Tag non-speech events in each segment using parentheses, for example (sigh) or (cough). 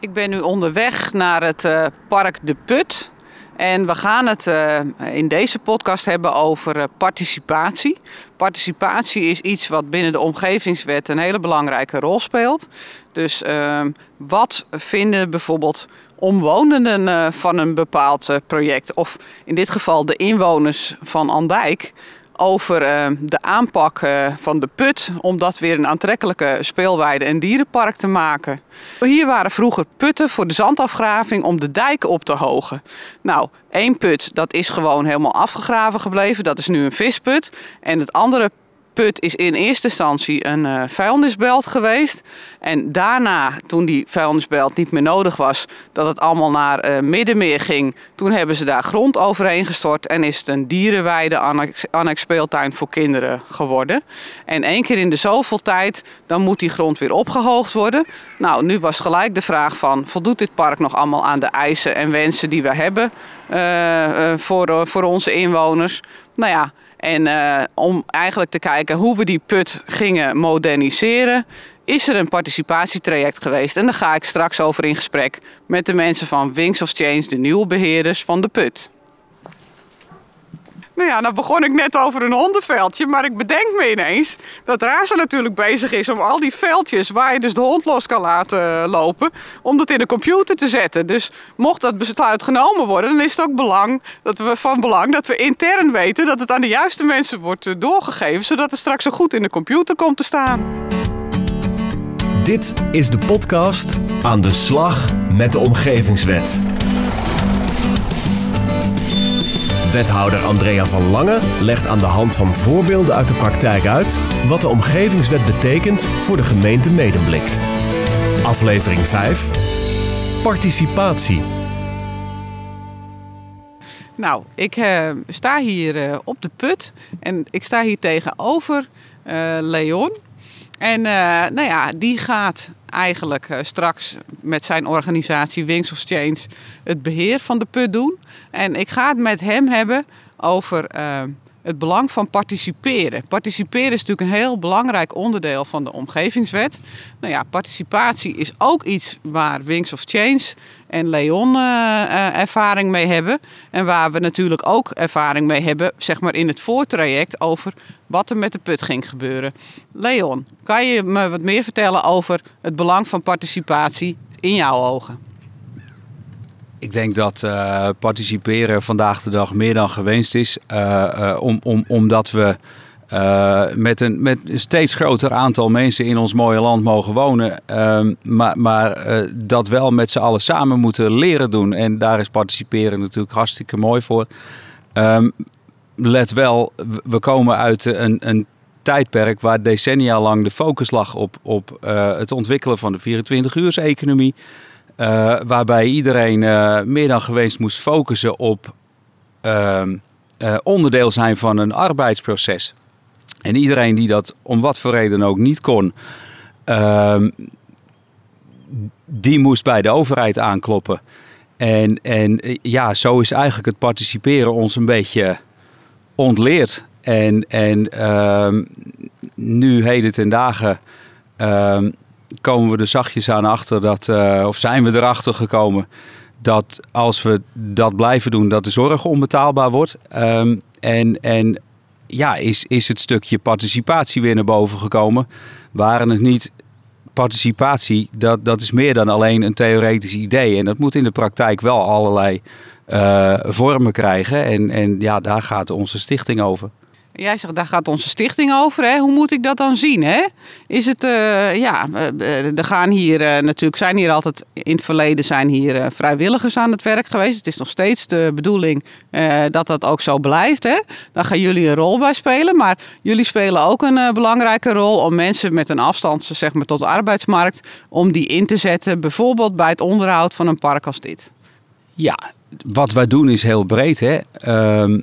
Ik ben nu onderweg naar het uh, Park de Put. En we gaan het uh, in deze podcast hebben over uh, participatie. Participatie is iets wat binnen de omgevingswet een hele belangrijke rol speelt. Dus ehm, wat vinden bijvoorbeeld omwonenden van een bepaald project, of in dit geval de inwoners van Andijk, over uh, de aanpak uh, van de put om dat weer een aantrekkelijke speelweide en dierenpark te maken. Hier waren vroeger putten voor de zandafgraving om de dijken op te hogen. Nou, één put dat is gewoon helemaal afgegraven gebleven, dat is nu een visput. En het andere put is in eerste instantie een uh, vuilnisbelt geweest. En daarna, toen die vuilnisbelt niet meer nodig was, dat het allemaal naar uh, Middenmeer ging, toen hebben ze daar grond overheen gestort en is het een dierenweide annex, speeltuin voor kinderen geworden. En één keer in de zoveel tijd, dan moet die grond weer opgehoogd worden. Nou, nu was gelijk de vraag van, voldoet dit park nog allemaal aan de eisen en wensen die we hebben uh, voor, voor onze inwoners? Nou ja, en uh, om eigenlijk te kijken hoe we die put gingen moderniseren, is er een participatietraject geweest. En daar ga ik straks over in gesprek met de mensen van Wings of Change, de nieuwe beheerders van de put. Nou ja, dan begon ik net over een hondenveldje, maar ik bedenk me ineens dat Raza natuurlijk bezig is om al die veldjes waar je dus de hond los kan laten lopen, om dat in de computer te zetten. Dus mocht dat besluit genomen worden, dan is het ook belang, dat we, van belang dat we intern weten dat het aan de juiste mensen wordt eh, doorgegeven, zodat het straks zo goed in de computer komt te staan. Dit is de podcast Aan de slag met de omgevingswet. Wethouder Andrea van Lange legt aan de hand van voorbeelden uit de praktijk uit wat de omgevingswet betekent voor de gemeente Medemblik. Aflevering 5. Participatie. Nou, ik uh, sta hier uh, op de put en ik sta hier tegenover uh, Leon. En nou ja, die gaat eigenlijk uh, straks met zijn organisatie Wings of Change het beheer van de put doen. En ik ga het met hem hebben over uh, het belang van participeren. Participeren is natuurlijk een heel belangrijk onderdeel van de omgevingswet. Nou ja, participatie is ook iets waar Wings of Change en Leon uh, ervaring mee hebben. En waar we natuurlijk ook ervaring mee hebben, zeg maar in het voortraject over wat er met de put ging gebeuren. Leon, kan je me wat meer vertellen over het belang van participatie in jouw ogen? Ik denk dat uh, participeren vandaag de dag meer dan gewenst is. Uh, uh, om, om, omdat we met, een, met steeds groter aantal mensen in ons mooie land mogen wonen. Ehm, maar maar dat wel met z'n allen samen moeten leren doen. En daar is participeren natuurlijk hartstikke mooi voor. Um, let wel, we komen uit een, een tijdperk waar decennia lang de focus lag op, op het ontwikkelen van de 24-uurs-economie. Uh, waarbij iedereen uh, meer dan geweest moest focussen op uh, onderdeel zijn van een arbeidsproces. En iedereen die dat om wat voor reden ook niet kon, ehm, die moest bij de overheid aankloppen. En, en ja, zo is eigenlijk het participeren ons een beetje ontleerd. En, en ehm, nu heden ten dagen ehm, komen we er zachtjes aan achter dat, uh, of zijn we erachter gekomen dat als we dat blijven doen, dat de zorg onbetaalbaar wordt. Um, en, en ja, is, is het stukje participatie weer naar boven gekomen. Waren het niet participatie, dat, dat is meer dan alleen een theoretisch idee. En dat moet in de praktijk wel allerlei uh, vormen krijgen. En, en ja, daar gaat onze stichting over. Jij zegt, daar gaat onze stichting over. Hè? Hoe moet ik dat dan zien? Hè? Is het, uh, ja, er gaan hier natuurlijk, zijn hier altijd, in het verleden zijn hier vrijwilligers aan het werk geweest. Het is nog steeds de bedoeling dat dat ook zo blijft. Hè? Daar gaan jullie een rol bij spelen. Maar jullie spelen ook een belangrijke rol om mensen met een afstand zeg maar, tot de arbeidsmarkt, om die in te zetten. Bijvoorbeeld bij het onderhoud van een park als dit. Ja, wat wij doen is heel breed. Hè? Uh,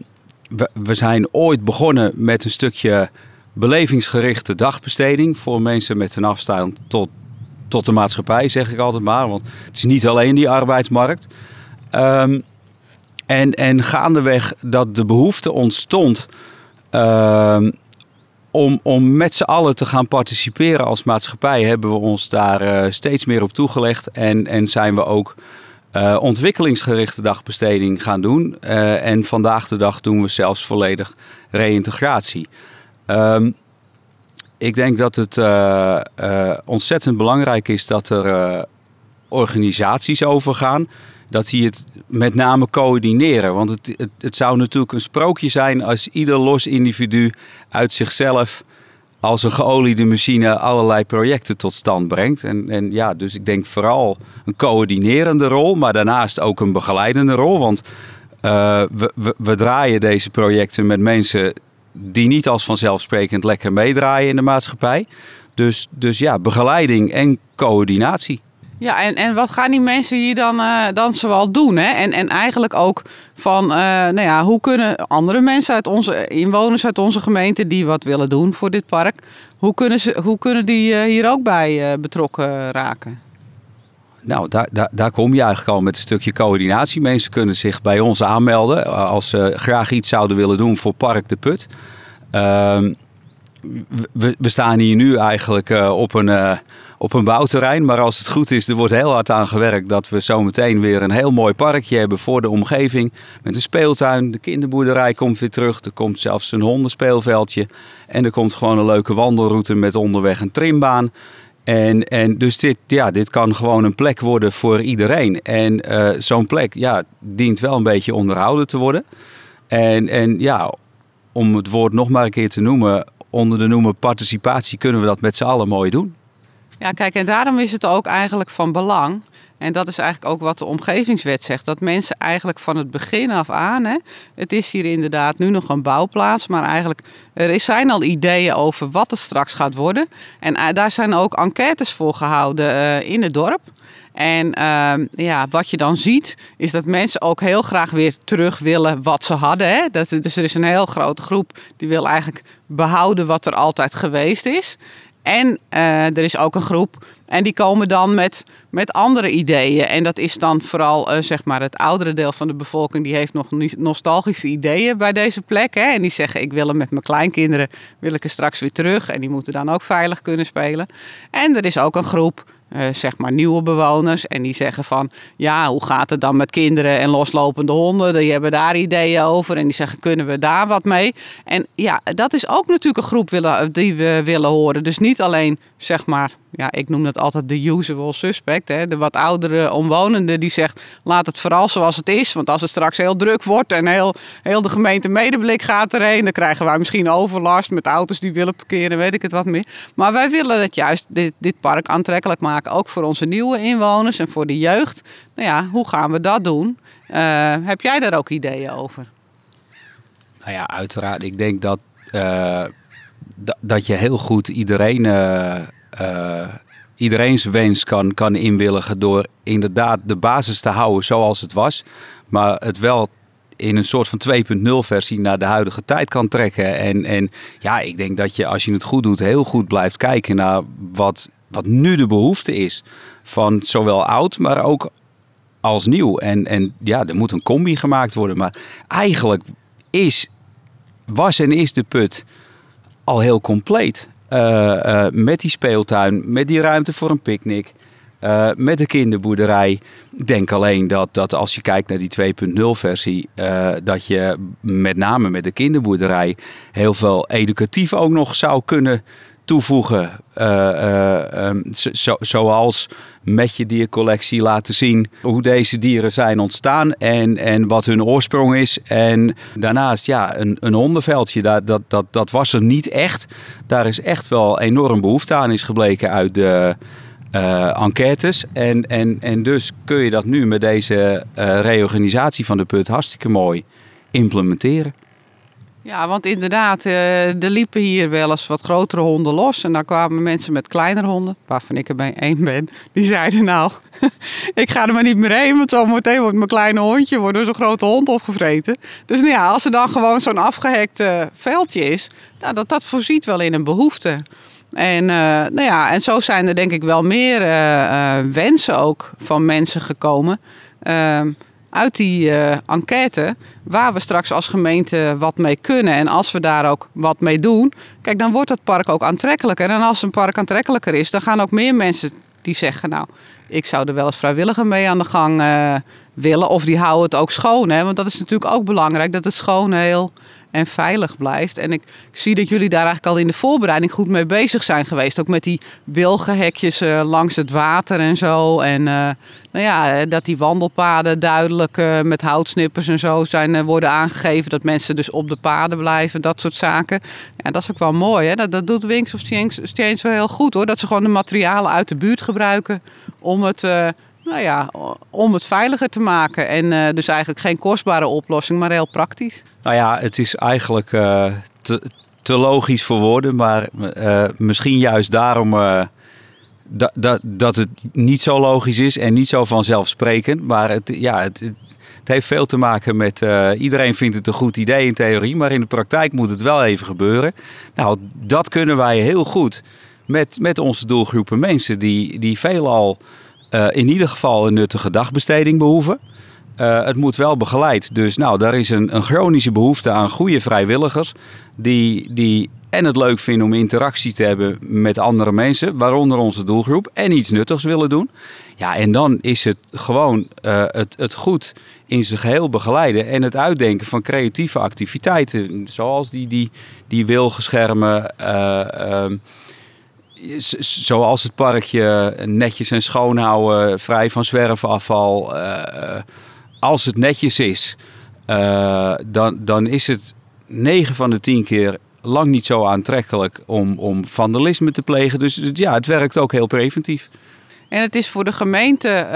we, zijn ooit begonnen met een stukje belevingsgerichte dagbesteding voor mensen met een afstand tot, tot de maatschappij, zeg ik altijd maar. Want het is niet alleen die arbeidsmarkt. Um, en, en gaandeweg dat de behoefte ontstond um, om, om met z'n allen te gaan participeren als maatschappij hebben we ons daar eh, steeds meer op toegelegd. En, en zijn we ook uh, ontwikkelingsgerichte dagbesteding gaan doen. Uh, en vandaag de dag doen we zelfs volledig reïntegratie. Um, ik denk dat het uh, ontzettend belangrijk is dat er organisaties overgaan. Dat die het met name coördineren. Want het, het, het zou natuurlijk een sprookje zijn als ieder los individu uit zichzelf als een geoliede machine allerlei projecten tot stand brengt. En, en ja, dus ik denk vooral een coördinerende rol, maar daarnaast ook een begeleidende rol. Want uh, we, we, we, draaien deze projecten met mensen die niet als vanzelfsprekend lekker meedraaien in de maatschappij. Dus, dus ja, begeleiding en coördinatie. Ja, en, en wat gaan die mensen hier dan, uh, dan zoal doen? Hè? En, en eigenlijk ook van, uh, nou ja, hoe kunnen andere mensen uit onze inwoners uit onze gemeente die wat willen doen voor dit park, hoe kunnen, ze, hoe kunnen die uh, hier ook bij betrokken raken? Nou, daar, daar, daar kom je eigenlijk al met een stukje coördinatie. Mensen kunnen zich bij ons aanmelden als ze graag iets zouden willen doen voor Park de Put. Ehm, we, staan hier nu eigenlijk op een op een bouwterrein. Maar als het goed is, er wordt heel hard aan gewerkt dat we zometeen weer een heel mooi parkje hebben voor de omgeving. Met een speeltuin, de kinderboerderij komt weer terug. Er komt zelfs een hondenspeelveldje. En er komt gewoon een leuke wandelroute met onderweg een trimbaan. En, en dus dit, ja, dit kan gewoon een plek worden voor iedereen. En uh, zo'n plek ja, dient wel een beetje onderhouden te worden. En, en ja, om het woord nog maar een keer te noemen, onder de noemer participatie kunnen we dat met z'n allen mooi doen. Ja, kijk, en daarom is het ook eigenlijk van belang. En dat is eigenlijk ook wat de omgevingswet zegt. Dat mensen eigenlijk van het begin af aan. Hè, het is hier inderdaad nu nog een bouwplaats. Maar eigenlijk er zijn al ideeën over wat het straks gaat worden. En uh, daar zijn ook enquêtes voor gehouden uh, in het dorp. En uh, ja, wat je dan ziet, is dat mensen ook heel graag weer terug willen wat ze hadden. Hè? Dat, dus er is een heel grote groep die wil eigenlijk behouden wat er altijd geweest is. En uh, er is ook een groep en die komen dan met, met andere ideeën. En dat is dan vooral uh, zeg maar het oudere deel van de bevolking. Die heeft nog nostalgische ideeën bij deze plek. Hè? En die zeggen ik wil er met mijn kleinkinderen wil ik er straks weer terug. En die moeten dan ook veilig kunnen spelen. En er is ook een groep zeg maar nieuwe bewoners. En die zeggen van, ja, hoe gaat het dan met kinderen en loslopende honden? Die hebben daar ideeën over. En die zeggen, kunnen we daar wat mee? En ja, dat is ook natuurlijk een groep willen, die we willen horen. Dus niet alleen, zeg maar, ja, ik noem dat altijd de usual suspect. Hè? De wat oudere omwonende die zegt, laat het vooral zoals het is. Want als het straks heel druk wordt en heel, heel de gemeente medeblik gaat erheen... dan krijgen wij misschien overlast met auto's die willen parkeren, weet ik het wat meer. Maar wij willen het juist, dit, dit park aantrekkelijk maken. Ook voor onze nieuwe inwoners en voor de jeugd. Nou ja, hoe gaan we dat doen? Uh, heb jij daar ook ideeën over? Nou ja, uiteraard. Ik denk dat, uh, dat je heel goed iedereen... Uh, iedereen's wens kan, kan inwilligen door inderdaad de basis te houden zoals het was. Maar het wel in een soort van 2.0 versie naar de huidige tijd kan trekken. En, en ja, ik denk dat je als je het goed doet, heel goed blijft kijken naar wat, wat nu de behoefte is. Van zowel oud, maar ook als nieuw. En, en ja, er moet een combi gemaakt worden. Maar eigenlijk is, was en is de put al heel compleet. Uh, uh, met die speeltuin, met die ruimte voor een picknick, uh, met de kinderboerderij. Denk alleen dat, dat als je kijkt naar die 2.0 versie, dat je met name met de kinderboerderij heel veel educatief ook nog zou kunnen toevoegen. Uh, um, zo, zoals met je diercollectie laten zien hoe deze dieren zijn ontstaan en, en wat hun oorsprong is. En daarnaast, ja, een, een hondenveldje, dat, dat, dat, dat was er niet echt. Daar is echt wel enorm behoefte aan is gebleken uit de uh, enquêtes. En, en, en dus kun je dat nu met deze reorganisatie van de put hartstikke mooi implementeren. Ja, want inderdaad, uh, er liepen hier wel eens wat grotere honden los. En daar kwamen mensen met kleinere honden, waarvan ik er bij één ben. Die zeiden nou, (laughs) ik ga er maar niet meer heen, want zo meteen wordt mijn kleine hondje wordt door zo'n grote hond opgevreten. Dus nou ja, als er dan gewoon zo'n afgehekt veldje is, nou, dat, dat voorziet wel in een behoefte. En, uh, nou ja, en zo zijn er denk ik wel meer wensen ook van mensen gekomen. Uit die uh, enquête waar we straks als gemeente wat mee kunnen. En als we daar ook wat mee doen, kijk, dan wordt het park ook aantrekkelijker. En als een park aantrekkelijker is, dan gaan ook meer mensen die zeggen, nou, ik zou er wel eens vrijwilliger mee aan de gang uh, willen. Of die houden het ook schoon, hè? want dat is natuurlijk ook belangrijk, dat het schoon heel en veilig blijft. En ik zie dat jullie daar eigenlijk al in de voorbereiding goed mee bezig zijn geweest. Ook met die wilgenhekjes uh, langs het water en zo. En uh, nou ja, dat die wandelpaden duidelijk met houtsnippers en zo zijn, worden aangegeven. Dat mensen dus op de paden blijven, dat soort zaken. Ja, dat is ook wel mooi. Hè? Dat, dat doet Winks of Steens wel heel goed hoor. Dat ze gewoon de materialen uit de buurt gebruiken om het nou ja, om het veiliger te maken. En uh, dus eigenlijk geen kostbare oplossing, maar heel praktisch. Nou ja, het is eigenlijk uh, te, logisch voor woorden, maar uh, misschien juist daarom dat, dat, dat het niet zo logisch is en niet zo vanzelfsprekend. Maar het, ja, het, het heeft veel te maken met iedereen vindt het een goed idee in theorie, maar in de praktijk moet het wel even gebeuren. Nou, dat kunnen wij heel goed met, met onze doelgroepen mensen die, die veelal uh, in ieder geval een nuttige dagbesteding behoeven. Uh, het moet wel begeleid. Dus nou, daar is een, een chronische behoefte aan goede vrijwilligers. Die, die en het leuk vinden om interactie te hebben met andere mensen, waaronder onze doelgroep, en iets nuttigs willen doen. Ja, en dan is het gewoon uh, het, het goed in zijn geheel begeleiden en het uitdenken van creatieve activiteiten, zoals die, die, die wilgeschermen. Uh, zoals het parkje netjes en schoonhouden, vrij van zwerfafval. Uh, als het netjes is, uh, dan, dan is het 9 van de 10 keer lang niet zo aantrekkelijk om, om vandalisme te plegen. Dus ja, het werkt ook heel preventief. En het is voor de gemeente.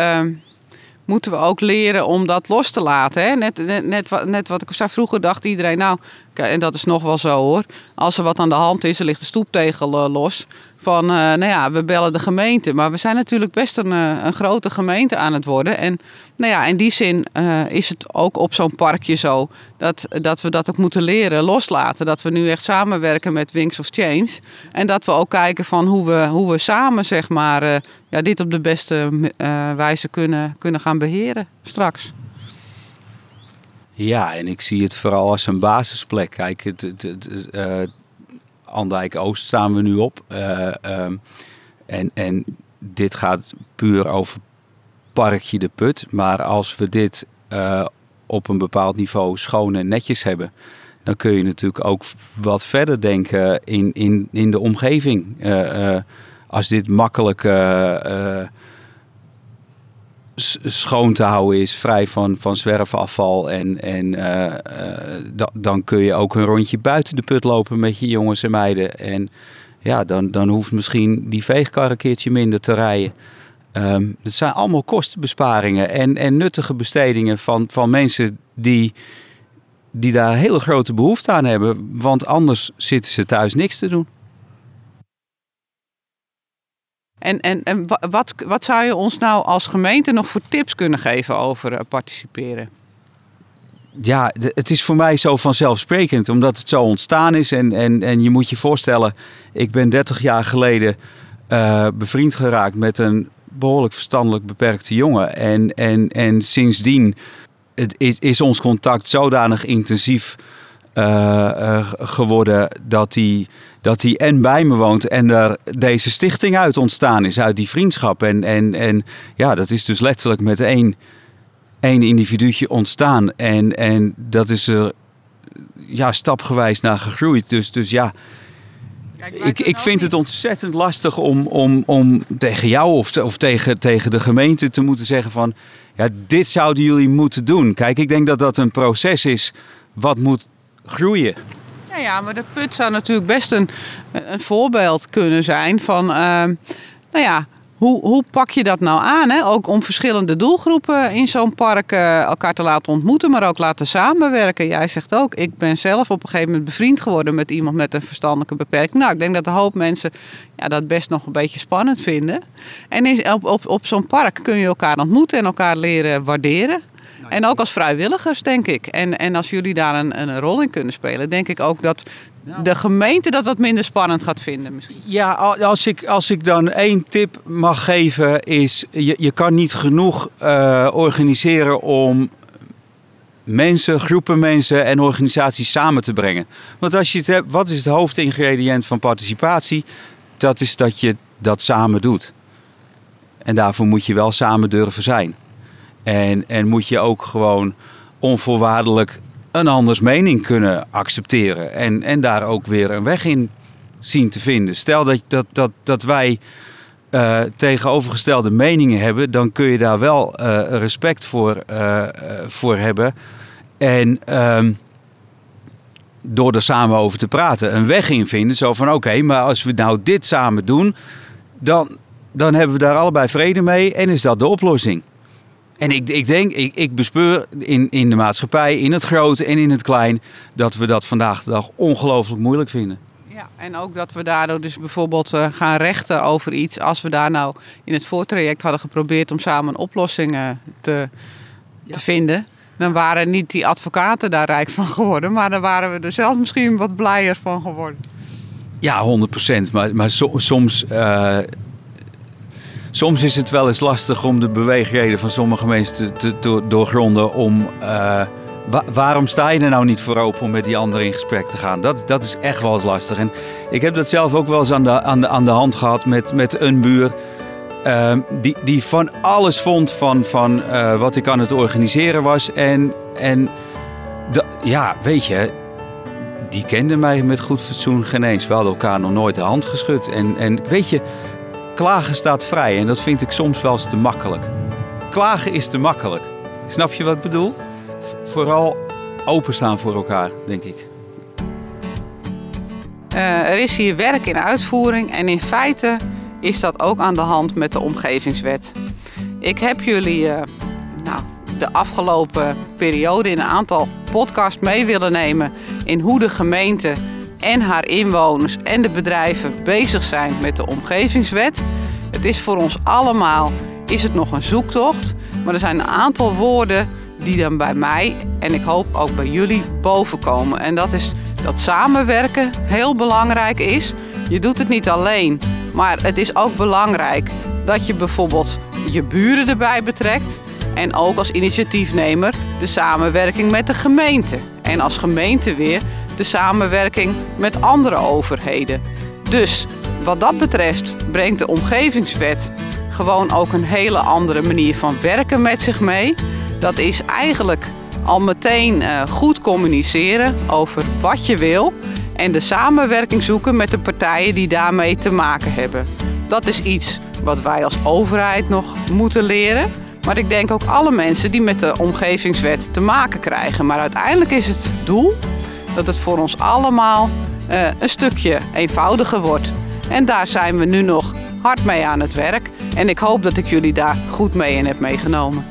Moeten we ook leren om dat los te laten. Hè? Net, net, net, net wat ik zei, vroeger dacht iedereen, nou, en dat is nog wel zo hoor. Als er wat aan de hand is, er ligt de stoeptegel los van, uh, nou ja, we bellen de gemeente. Maar we zijn natuurlijk best een, uh, een grote gemeente aan het worden. En nou ja, in die zin uh, is het ook op zo'n parkje zo dat, dat we dat ook moeten leren loslaten. Dat we nu echt samenwerken met Wings of Change. En dat we ook kijken van hoe we, hoe we samen, zeg maar, ja, dit op de beste wijze kunnen, kunnen gaan beheren straks. Ja, en ik zie het vooral als een basisplek. Kijk, het, het, het, Andijk Oost staan we nu op. Uh, um, en, en dit gaat puur over Parkje de Put. Maar als we dit uh, op een bepaald niveau schoon en netjes hebben, dan kun je natuurlijk ook wat verder denken in, in, in de omgeving. Uh, als dit makkelijk schoon te houden is, vrij van, van zwerfafval. En, en uh, dan kun je ook een rondje buiten de put lopen met je jongens en meiden. En ja, dan, dan hoeft misschien die veegkar een keertje minder te rijden. Um, het zijn allemaal kostenbesparingen en, en nuttige bestedingen van, van mensen die, die daar hele grote behoefte aan hebben. Want anders zitten ze thuis niks te doen. En, en, en wat, wat zou je ons nou als gemeente nog voor tips kunnen geven over uh, participeren? Ja, het is voor mij zo vanzelfsprekend, omdat het zo ontstaan is. En, en, en je moet je voorstellen, ik ben 30 jaar geleden uh, bevriend geraakt met een behoorlijk verstandelijk beperkte jongen. En, en, en sindsdien het is, is ons contact zodanig intensief geworden dat hij dat hij en bij me woont en er deze stichting uit ontstaan is, uit die vriendschap. En, en, en ja, dat is dus letterlijk met één, één individuutje ontstaan. En, en dat is er ja, stapgewijs naar gegroeid. Dus, dus ja, Kijk, ik, ik vind het ontzettend lastig om, om, om tegen jou of, of tegen, tegen de gemeente te moeten zeggen van... Ja, dit zouden jullie moeten doen. Kijk, ik denk dat dat een proces is wat moet groeien. Ja, maar de put zou natuurlijk best een, een voorbeeld kunnen zijn van, uh, nou ja, hoe, hoe pak je dat nou aan? Hè? Ook om verschillende doelgroepen in zo'n park uh, elkaar te laten ontmoeten, maar ook laten samenwerken. Jij zegt ook, ik ben zelf op een gegeven moment bevriend geworden met iemand met een verstandelijke beperking. Nou, ik denk dat een hoop mensen ja, dat best nog een beetje spannend vinden. En op, op, op zo'n park kun je elkaar ontmoeten en elkaar leren waarderen. En ook als vrijwilligers, denk ik. En, en als jullie daar een, een rol in kunnen spelen, denk ik ook dat de gemeente dat wat minder spannend gaat vinden misschien. Ja, als ik, als ik dan één tip mag geven is... je, je kan niet genoeg uh, organiseren om mensen, groepen mensen en organisaties samen te brengen. Want als je het hebt, wat is het hoofdingrediënt van participatie? Dat is dat je dat samen doet. En daarvoor moet je wel samen durven zijn. En, en moet je ook gewoon onvoorwaardelijk een anders mening kunnen accepteren. En, en daar ook weer een weg in zien te vinden. Stel dat, dat, dat, dat wij uh, tegenovergestelde meningen hebben, dan kun je daar wel uh, respect voor, uh, voor hebben. En ehm, door er samen over te praten, een weg in vinden. Zo van oké, maar als we nou dit samen doen, dan, dan hebben we daar allebei vrede mee en is dat de oplossing. En ik, ik denk, ik, ik bespeur in, in de maatschappij, in het grote en in het klein, dat we dat vandaag de dag ongelooflijk moeilijk vinden. Ja, en ook dat we daardoor dus bijvoorbeeld uh, gaan rechten over iets. Als we daar nou in het voortraject hadden geprobeerd om samen een oplossing uh, te, ja. te vinden. Dan waren niet die advocaten daar rijk van geworden. Maar dan waren we er zelf misschien wat blijer van geworden. Ja, 100%. Maar, maar so, soms, uh, soms is het wel eens lastig om de beweegreden van sommige mensen te, doorgronden. Om Wa waarom sta je er nou niet voor open om met die anderen in gesprek te gaan? Dat, dat is echt wel eens lastig. En ik heb dat zelf ook wel eens aan de, aan de, aan de hand gehad met, met een buur. Uh, die, die van alles vond van, van uh, wat ik aan het organiseren was. En, en ja, weet je, die kende mij met goed fatsoen geen eens. We hadden elkaar nog nooit de hand geschud. En, en weet je, klagen staat vrij. En dat vind ik soms wel eens te makkelijk. Klagen is te makkelijk. Snap je wat ik bedoel? vooral openstaan voor elkaar, denk ik. Uh, er is hier werk in uitvoering en in feite is dat ook aan de hand met de omgevingswet. Ik heb jullie uh, nou, de afgelopen periode in een aantal podcasts mee willen nemen in hoe de gemeente en haar inwoners en de bedrijven bezig zijn met de omgevingswet. Het is voor ons allemaal is het nog een zoektocht, maar er zijn een aantal woorden die dan bij mij en ik hoop ook bij jullie bovenkomen. En dat is dat samenwerken heel belangrijk is. Je doet het niet alleen, maar het is ook belangrijk dat je bijvoorbeeld je buren erbij betrekt. En ook als initiatiefnemer de samenwerking met de gemeente. En als gemeente weer de samenwerking met andere overheden. Dus wat dat betreft brengt de omgevingswet gewoon ook een hele andere manier van werken met zich mee. Dat is eigenlijk al meteen uh, goed communiceren over wat je wil en de samenwerking zoeken met de partijen die daarmee te maken hebben. Dat is iets wat wij als overheid nog moeten leren. Maar ik denk ook alle mensen die met de omgevingswet te maken krijgen. Maar uiteindelijk is het doel dat het voor ons allemaal uh, een stukje eenvoudiger wordt. En daar zijn we nu nog hard mee aan het werk. En ik hoop dat ik jullie daar goed mee in heb meegenomen.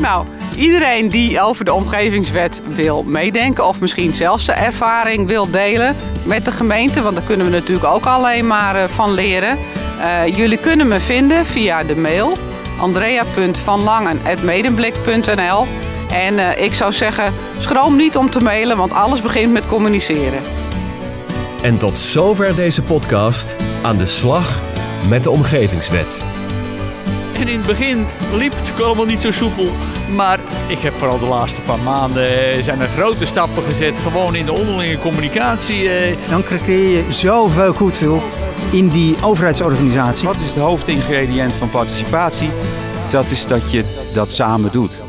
Nou, iedereen die over de omgevingswet wil meedenken of misschien zelfs de ervaring wil delen met de gemeente, want daar kunnen we natuurlijk ook alleen maar uh, van leren. Uh, jullie kunnen me vinden via de mail andrea.vanlangen.medemblik.nl en uh, ik zou zeggen, schroom niet om te mailen, want alles begint met communiceren. En tot zover deze podcast aan de slag met de omgevingswet. En in het begin liep het ook allemaal niet zo soepel. Maar ik heb vooral de laatste paar maanden zijn er grote stappen gezet. Gewoon in de onderlinge communicatie. Eh. Dan creëer je zoveel goed veel in die overheidsorganisatie. Wat is het hoofdingrediënt van participatie? Dat is dat je dat samen doet.